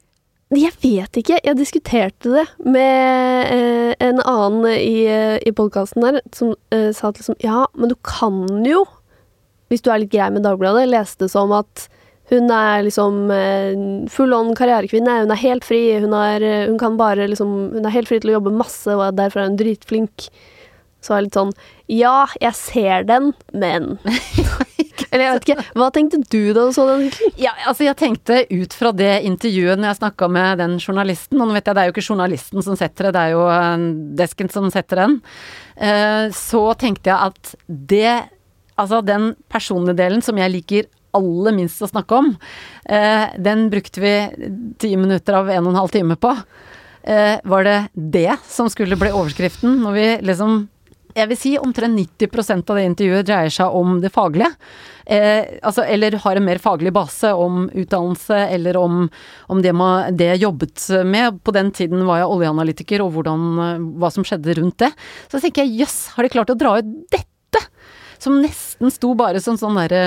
Jeg vet ikke. Jeg diskuterte det med eh, en annen i, eh, i podkasten der, som eh, sa at liksom Ja, men du kan jo, hvis du er litt grei med Dagbladet, lese det som at Hun er liksom full on karrierekvinne. Hun er helt fri. Hun, er, hun kan bare liksom Hun er helt fri til å jobbe masse, og derfor er hun dritflink. Så var jeg litt sånn Ja, jeg ser den, men <laughs> Eller jeg vet ikke. Hva tenkte du da du så den? Ja, altså jeg tenkte ut fra det intervjuet når jeg snakka med den journalisten, og nå vet jeg det er jo ikke journalisten som setter det, det er jo eh, desken som setter den, eh, så tenkte jeg at det Altså den personlige delen som jeg liker aller minst å snakke om, eh, den brukte vi ti minutter av en og en halv time på. Var det det som skulle bli overskriften når vi liksom jeg vil si omtrent 90 av det intervjuet dreier seg om det faglige. Eh, altså, eller har en mer faglig base om utdannelse, eller om, om det, man, det, jeg jobbet med. På den tiden var jeg oljeanalytiker, og hvordan, hva som skjedde rundt det. Så tenker jeg jøss, yes, har de klart å dra ut dette? Som nesten sto bare som sånne der,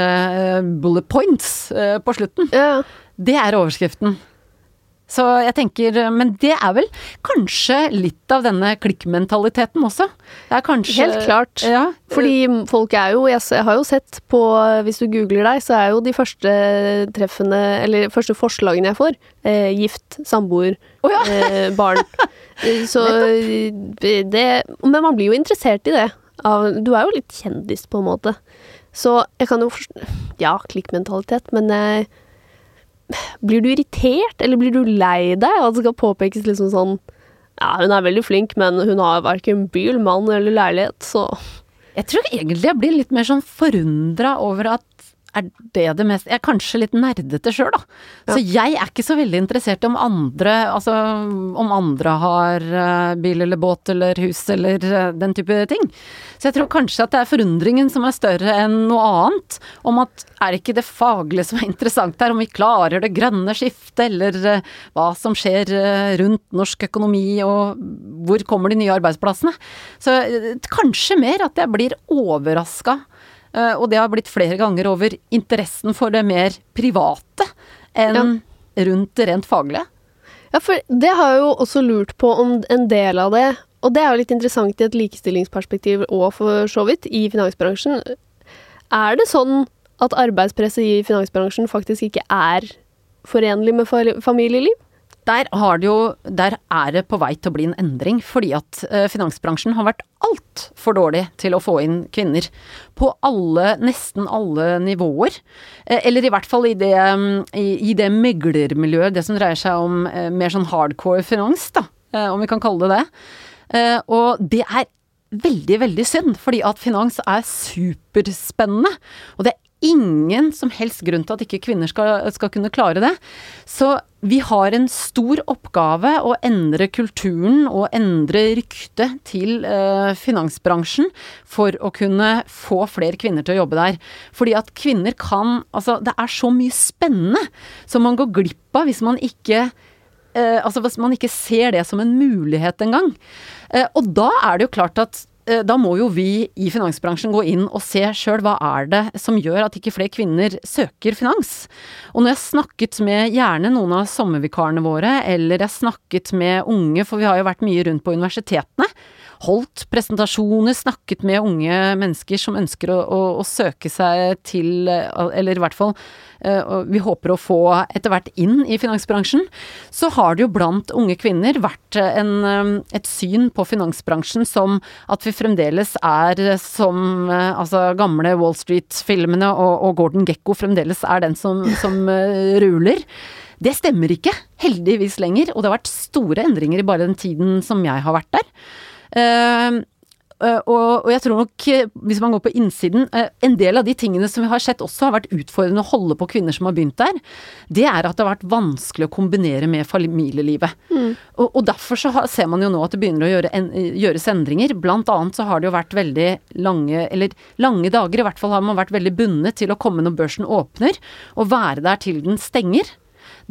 uh, bullet points uh, på slutten. Ja. Det er overskriften. Så jeg tenker Men det er vel kanskje litt av denne klikkmentaliteten også. Det er kanskje Helt klart. Ja. Fordi folk er jo Jeg har jo sett på Hvis du googler deg, så er jo de første treffene Eller første forslagene jeg får, eh, gift, samboer, oh, ja. eh, barn. <laughs> Så det Men man blir jo interessert i det. Du er jo litt kjendis, på en måte. Så jeg kan jo forstå Ja, klikkmentalitet, men jeg blir du irritert, eller blir du lei deg? At det skal påpekes liksom sånn Ja, hun er veldig flink, men hun har verken bil, mann eller leilighet, så Jeg tror egentlig jeg blir litt mer sånn forundra over at er det det mest Jeg er kanskje litt nerdete sjøl, da. Ja. Så jeg er ikke så veldig interessert om andre Altså om andre har uh, bil eller båt eller hus eller uh, den type ting. Så jeg tror kanskje at det er forundringen som er større enn noe annet. Om at er det ikke det faglige som er interessant her, om vi klarer det grønne skiftet, eller uh, hva som skjer rundt norsk økonomi, og hvor kommer de nye arbeidsplassene. Så kanskje mer at jeg blir overraska Eh, og det har blitt flere ganger over interessen for det mer private enn ja. rundt det rent faglige. Ja, for det har jeg jo også lurt på om en del av det, og det er jo litt interessant i et likestillingsperspektiv og for så vidt, i finansbransjen. Er det sånn at arbeidspresset i finansbransjen faktisk ikke er forenlig med familieliv? Der, jo, der, er det på vei til å bli en endring, fordi at uh, finansbransjen har vært altfor dårlig til å få inn kvinner. På alle, nesten alle nivåer. Uh, eller i hvert fall i det, i, i det meglermiljøet, det som dreier seg om uh, mer sånn hardcore finans, da, om vi kan kalle det det. og det er veldig, veldig synd, fordi at finans er superspennende. Og det er ingen som helst grunn til at ikke kvinner skal, skal, kunne klare det. Så vi har en stor oppgave å endre kulturen og endre ryktet til eh, finansbransjen for å kunne få flere kvinner til å jobbe der. Fordi at kvinner kan Altså, det er så mye spennende som man går glipp av hvis man ikke eh, Altså hvis man ikke ser det som en mulighet engang. Eh, og da er det jo klart at da må jo vi i finansbransjen gå inn og se sjøl hva er det som gjør at ikke flere kvinner søker finans. Og når jeg snakket med gjerne noen av sommervikarene våre, eller jeg snakket med unge, for vi har jo vært mye rundt på universitetene, holdt presentasjoner, snakket med unge mennesker som ønsker å, å, å søke seg til, eller i hvert fall uh, vi håper å få etter hvert inn i finansbransjen, så har det jo blant unge kvinner vært en, um, et syn på finansbransjen som at vi fremdeles er som uh, altså gamle Wall Street-filmene og, og, Gordon Gekko fremdeles er den som, som ruler. Det stemmer ikke, heldigvis lenger, og det har vært store endringer i bare den tiden som jeg har vært der. Uh, og, jeg tror nok, hvis man går på innsiden, uh, en del av de tingene som vi har sett også har vært utfordrende å holde på kvinner som har begynt der, det er at det har vært vanskelig å kombinere med familielivet. Mm. Og, og, derfor så har, ser man jo nå at det begynner å gjøre en, gjøres endringer. Blant annet så har det jo vært veldig lange, eller lange dager, i hvert fall har man vært veldig bundet til å komme når børsen åpner, og være der til den stenger.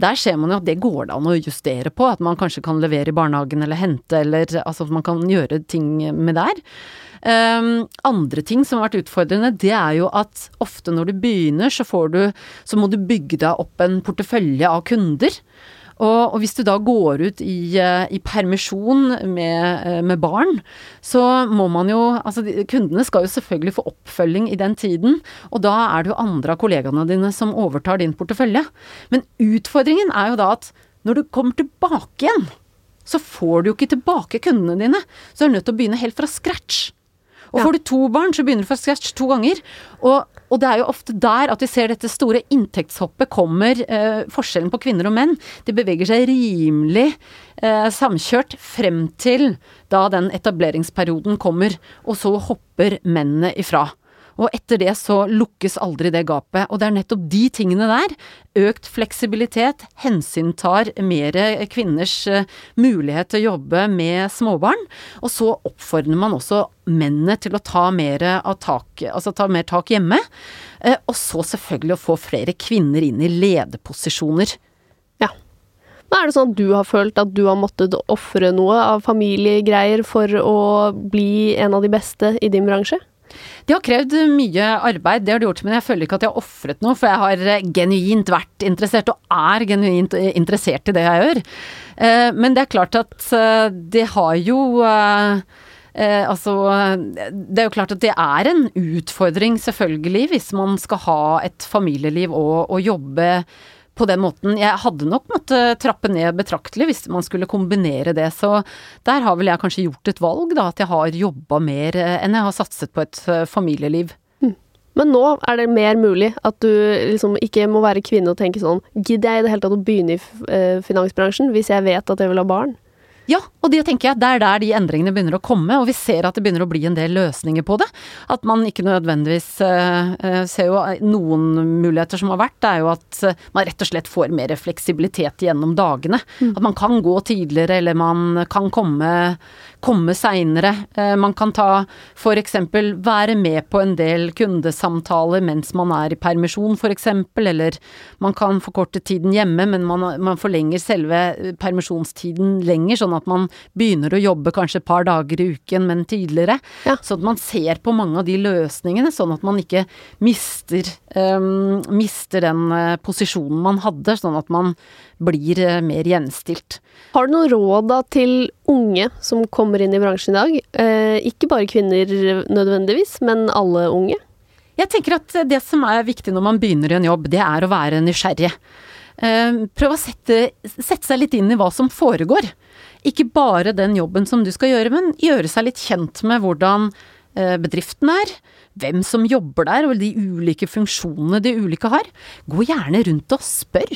Der ser man jo at det går det an å justere på, at man kanskje kan levere i barnehagen eller hente, eller altså at man kan gjøre ting med der. Um, andre ting som har vært utfordrende, det er jo at ofte når du begynner, så får du Så må du bygge deg opp en portefølje av kunder. Og, og, hvis du da går ut i, eh, i permisjon med, eh, med, barn, så må man jo Altså kundene skal jo selvfølgelig få oppfølging i den tiden, og da er det jo andre av kollegaene dine som overtar din portefølje. Men utfordringen er jo da at når du kommer tilbake igjen, så får du jo ikke tilbake kundene dine. Så du er nødt til å begynne helt fra scratch. Og får du to barn, så begynner du fra scratch to ganger. Og, og, det er jo ofte der at vi ser dette store inntektshoppet kommer, eh, forskjellen på kvinner og menn. De beveger seg rimelig eh, samkjørt frem til da den etableringsperioden kommer, og så hopper mennene ifra. Og etter det så lukkes aldri det gapet. Og det er nettopp de tingene der, økt fleksibilitet, hensyntar mer kvinners eh, mulighet til å jobbe med småbarn. Og så oppfordrer man også mennene til å ta mer, tak, altså ta mer tak hjemme. Eh, og så selvfølgelig å få flere kvinner inn i lederposisjoner. Ja. Men er det sånn at du har følt at du har måttet ofre noe av familiegreier for å bli en av de beste i din bransje? Det har krevd mye arbeid, det har det gjort, men jeg føler ikke at jeg har ofret noe, for jeg har eh, genuint vært interessert, og er genuint eh, interessert i det jeg gjør. Eh, men det er klart at det har jo Eh, altså, det er jo klart at det er en utfordring, selvfølgelig, hvis man skal ha et familieliv og, og jobbe på den måten. Jeg hadde nok måttet trappe ned betraktelig hvis man skulle kombinere det, så der har vel jeg kanskje gjort et valg, da, at jeg har jobba mer eh, enn jeg har satset på et eh, familieliv. Hm. Men nå er det mer mulig at du liksom ikke må være kvinne og tenke sånn Gidder jeg i det hele tatt å begynne i eh, finansbransjen hvis jeg vet at jeg vil ha barn? Ja, og det tenker jeg, det er der de endringene begynner å komme, og vi ser at det begynner å bli en del løsninger på det. At man ikke nødvendigvis uh, ser jo noen muligheter som har vært, det er jo at man rett og slett får mer fleksibilitet gjennom dagene. Mm. At man kan gå tidligere, eller man kan komme, komme seinere. Uh, man kan ta f.eks. være med på en del kundesamtaler mens man er i permisjon f.eks., eller man kan forkorte tiden hjemme, men man, man forlenger selve permisjonstiden lenger. sånn at man begynner å jobbe kanskje et par dager i uken, men tidligere. Ja. Sånn at man ser på mange av de løsningene, sånn at man ikke mister, um, mister den posisjonen man hadde, sånn at man blir uh, mer gjenstilt. Har du noen råd da til unge som kommer inn i bransjen i dag? Eh, ikke bare kvinner nødvendigvis, men alle unge? Jeg tenker at det som er viktig når man begynner i en jobb, det er å være nysgjerrig. Prøv å sette, sette, seg litt inn i hva som foregår ikke bare den jobben som du skal gjøre, men gjøre seg litt kjent med hvordan eh, bedriften er, hvem som jobber der og de ulike funksjonene de ulike har. Gå gjerne rundt og spør.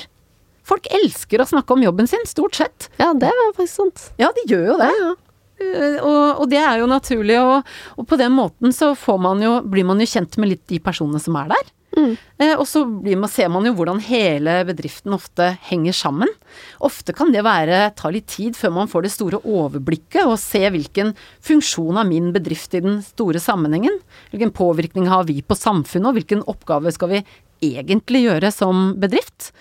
Folk elsker å snakke om jobben sin, stort sett. Ja, det er faktisk sant. Ja, de gjør jo det. Ja, ja. Eh, og, og, det er jo naturlig, og, og på den måten så man jo, blir man jo kjent med litt de personene som er der. Mm. Eh, og så man, ser man jo hvordan hele bedriften ofte henger sammen. Ofte kan det være, ta litt tid før man får det store overblikket og se hvilken funksjon har min bedrift i den store sammenhengen. Hvilken påvirkning har vi på samfunnet, og hvilken oppgave skal vi egentlig gjøre som bedrift.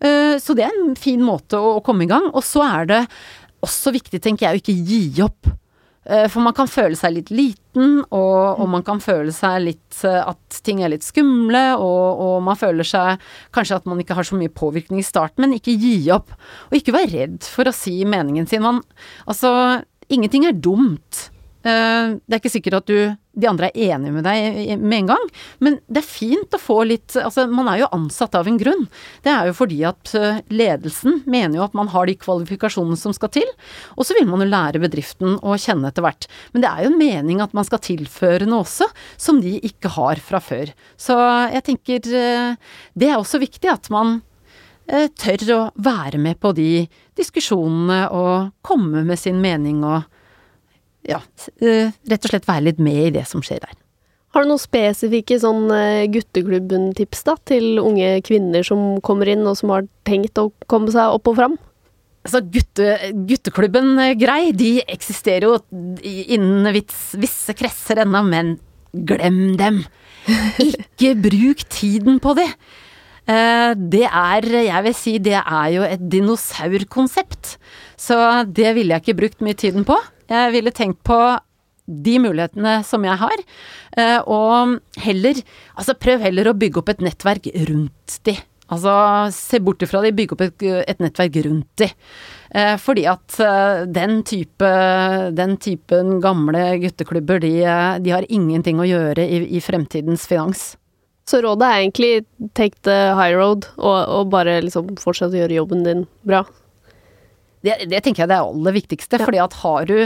Eh, så det er en fin måte å komme i gang. Og så er det også viktig, tenker jeg, å ikke gi opp. Eh, for man kan føle seg litt liten, og, og man kan føle seg litt eh, at ting er litt skumle, og, og, man føler seg kanskje at man ikke har så mye påvirkning i starten, men ikke gi opp. Og ikke være redd for å si meningen sin. Man, altså, ingenting er dumt. Eh, det er ikke sikkert at du, de andre er enige med deg med en gang, men det er fint å få litt Altså, man er jo ansatt av en grunn. Det er jo fordi at eh, ledelsen mener jo at man har de kvalifikasjonene som skal til, og så vil man jo lære bedriften å kjenne etter hvert. Men det er jo en mening at man skal tilføre noe også, som de ikke har fra før. Så jeg tenker eh, det er også viktig at man tør å være med på de diskusjonene og komme med sin mening og ja, eh, rett og slett være litt med i det som skjer der. Har du noen spesifikke sånn eh, gutteklubben-tips da, til unge kvinner som kommer inn og som har tenkt å komme seg opp og fram? Altså, gutte, gutteklubben eh, grei, de eksisterer jo innen visse kretser ennå, men glem dem! <laughs> Ikke bruk tiden på det! Det er, jeg vil si, det er jo et dinosaurkonsept. Så det ville jeg ikke brukt mye tiden på. Jeg ville tenkt på de mulighetene som jeg har, eh, og heller Altså, prøv heller å bygge opp et nettverk rundt de. Altså, se bort ifra de, bygge opp et, et nettverk rundt de. Eh, fordi at eh, den type den typen gamle gutteklubber, de, de har ingenting å gjøre i, i, fremtidens finans. Så rådet er egentlig take the high road, og, og bare liksom fortsette å gjøre jobben din bra? Det, det, tenker jeg er det aller viktigste. Ja. fordi at har du,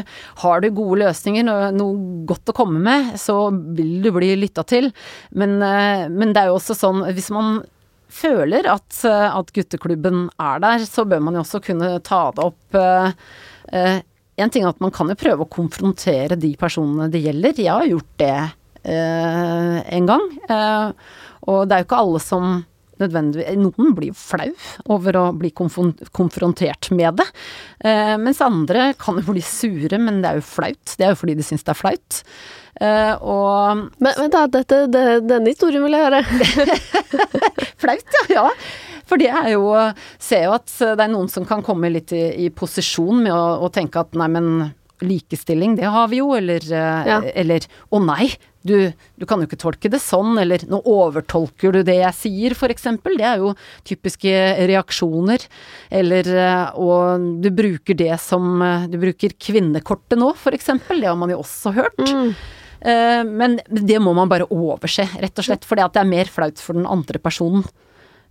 har du, gode løsninger, og noe, godt å komme med, så vil du bli lytta til. Men, men det er jo også sånn, hvis man føler at, eh, at, gutteklubben er der, så bør man jo også kunne ta det opp. Uh, en ting er at man kan jo prøve å konfrontere de personene det gjelder. Jeg har gjort det en gang. og det er jo ikke alle som nødvendigvis Noen blir jo flau over å bli konfrontert med det. mens andre kan jo bli sure, men det er jo flaut. Det er jo fordi de syns det er flaut. Uh, og Men men da. Dette, det, denne historien vil jeg høre. <laughs> Flaut, ja. ja. For det er jo Ser jo at det er noen som kan komme litt i, i posisjon med å, å, tenke at nei, men likestilling, det har vi jo, eller eh, ja. Eller å nei, du, du, kan jo ikke tolke det sånn, eller nå overtolker du det jeg sier, for eksempel. Det er jo typiske reaksjoner. Eller eh, og du bruker det som Du bruker kvinnekortet nå, for eksempel. Det har man jo også hørt. Mm. Eh, men det må man bare overse, rett og slett. For det er mer flaut for den andre personen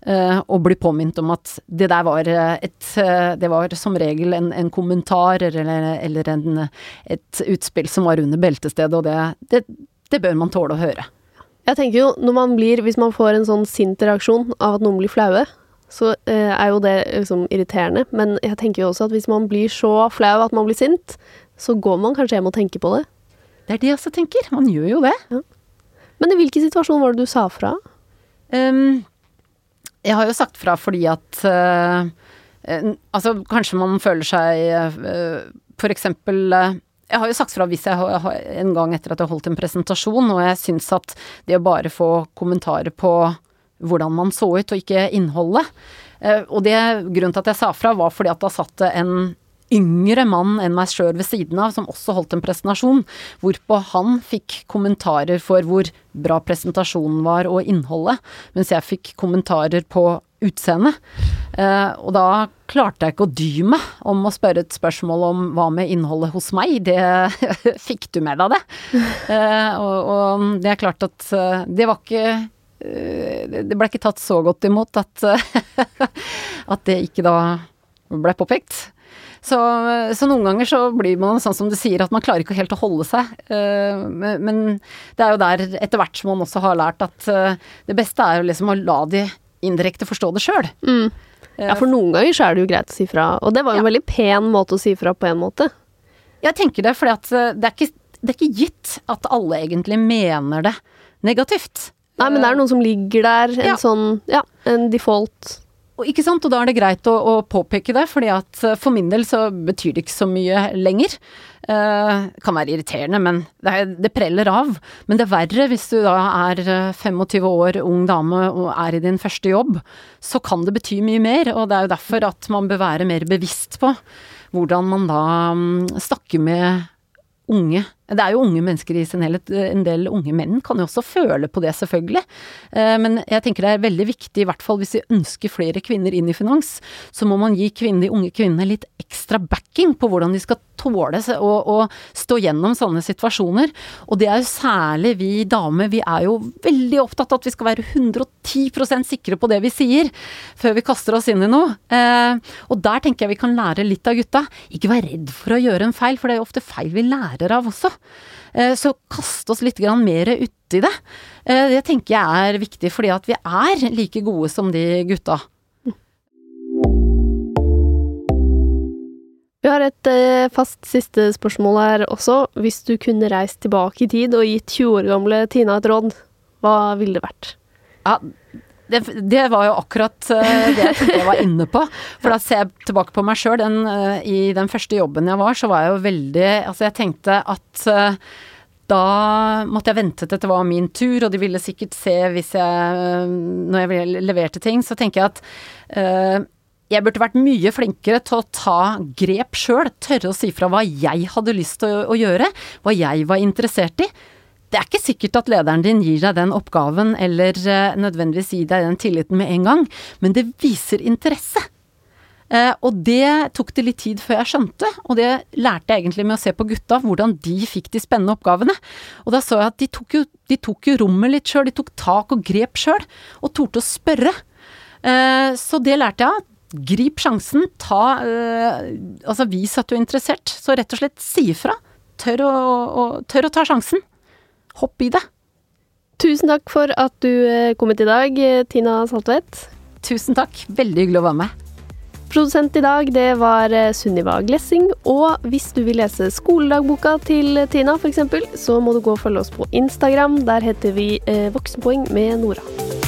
uh, å bli påminnet om at det der var et uh, Det var som regel en, en kommentar eller, eller en, et utspill som var under beltestedet, og det, det, det, bør man tåle å høre. Jeg tenker jo, når man blir Hvis man får en sånn sint reaksjon av at noen blir flaue, så uh, er jo det liksom irriterende. Men jeg tenker jo også at hvis man blir så flau at man blir sint, så går man kanskje hjem og tenker på det. Det er det jeg også tenker. Man gjør jo det. Ja. Men i hvilken situasjon var det du sa fra? Um, jeg har jo sagt fra fordi at uh, Altså, kanskje man føler seg uh, For eksempel jeg har jo sagt fra hvis jeg en gang etter at jeg holdt en presentasjon, og jeg syns at det å bare få kommentarer på hvordan man så ut, og ikke innholdet Og det grunnen til at jeg sa fra, var fordi at da satt det en yngre mann enn meg sjøl ved siden av, som også holdt en presentasjon, hvorpå han fikk kommentarer for hvor bra presentasjonen var og innholdet, mens jeg fikk kommentarer på utseendet. Eh, og da klarte jeg ikke å dy meg om å spørre et spørsmål om hva med innholdet hos meg, det <laughs> fikk du med deg det? Eh, og, og, det er klart at eh, det var ikke eh, det ble ikke tatt så godt imot at, <laughs> at det ikke da ble påpekt. Så, så, noen ganger så blir man sånn som du sier, at man klarer ikke helt å holde seg. Eh, men det er jo der etter hvert som man også har lært at eh, det beste er jo liksom å la de indirekte forstå det sjøl. Mm. Ja, for noen ganger så er det jo greit å si fra. Og det var jo en veldig pen måte å si fra på en måte. Jeg tenker det, for eh, det, det, er ikke gitt at alle egentlig mener det negativt. Nei, men det er noen som ligger der, en ja. sånn, ja, en default ikke sant, og da er det greit å, å, påpeke det, fordi at eh, for min del så betyr det ikke så mye lenger. Uh, kan være irriterende, men det, det, preller av. Men det er verre hvis du da er 25 eh, år, ung dame og er i din første jobb. Så kan det bety mye mer, og det er jo derfor at man bør være mer bevisst på hvordan man da um, snakker med unge det er jo unge mennesker i sin helhet. En del unge menn kan jo også føle på det, selvfølgelig. Eh, men jeg tenker det er veldig viktig, i hvert fall hvis vi ønsker flere kvinner inn i finans, så må man gi kvinner, de unge kvinnene litt ekstra backing på hvordan de skal tåle å, stå gjennom sånne situasjoner. Og det er jo særlig vi damer, vi er jo veldig opptatt av at vi skal være 110% sikre på det vi sier, før vi kaster oss inn i noe. Eh, og der tenker jeg vi kan lære litt av gutta. Ikke vær redd for å gjøre en feil, for det er jo ofte feil vi lærer av også. Eh, så kast oss litt mer uti det. Eh, det tenker jeg er viktig, fordi at vi er like gode som de gutta. Vi har et eh, fast siste spørsmål her også. Hvis du kunne reist tilbake i tid og gitt 20 år gamle Tina et råd, hva ville det vært? Ja, det, det, var jo akkurat uh, det jeg var inne på. For da ser jeg tilbake på meg sjøl. Uh, I den første jobben jeg var, så var jeg jo veldig Altså, jeg tenkte at uh, da måtte jeg vente til det var min tur, og de ville sikkert se hvis jeg Når jeg leverte ting, så tenker jeg at jeg burde vært mye flinkere til å ta grep sjøl, tørre å si fra hva jeg hadde lyst til å, å gjøre, hva jeg var interessert i det er ikke sikkert at lederen din gir deg den oppgaven eller eh, nødvendigvis gir deg den tilliten med en gang, men det viser interesse. Eh, og det tok det litt tid før jeg skjønte, og det lærte jeg egentlig med å se på gutta, hvordan de fikk de spennende oppgavene. Og da så jeg at de tok jo, de tok jo rommet litt sjøl, de tok tak og grep sjøl, og torde å spørre. Eh, så det lærte jeg av. Grip sjansen, ta Altså vis at du er interessert. Så rett og slett si ifra. Tør å, å, tør å ta sjansen. Hopp i det. Tusen takk for at du eh, kom hit i dag, eh, Tina Saltvedt. Tusen takk. Veldig hyggelig å være med. Produsent i dag, det var eh, Sunniva Glessing. Og hvis du vil lese skoledagboka til Tina, f.eks., så må du gå og følge oss på Instagram. Der heter vi Voksenpoeng med Nora.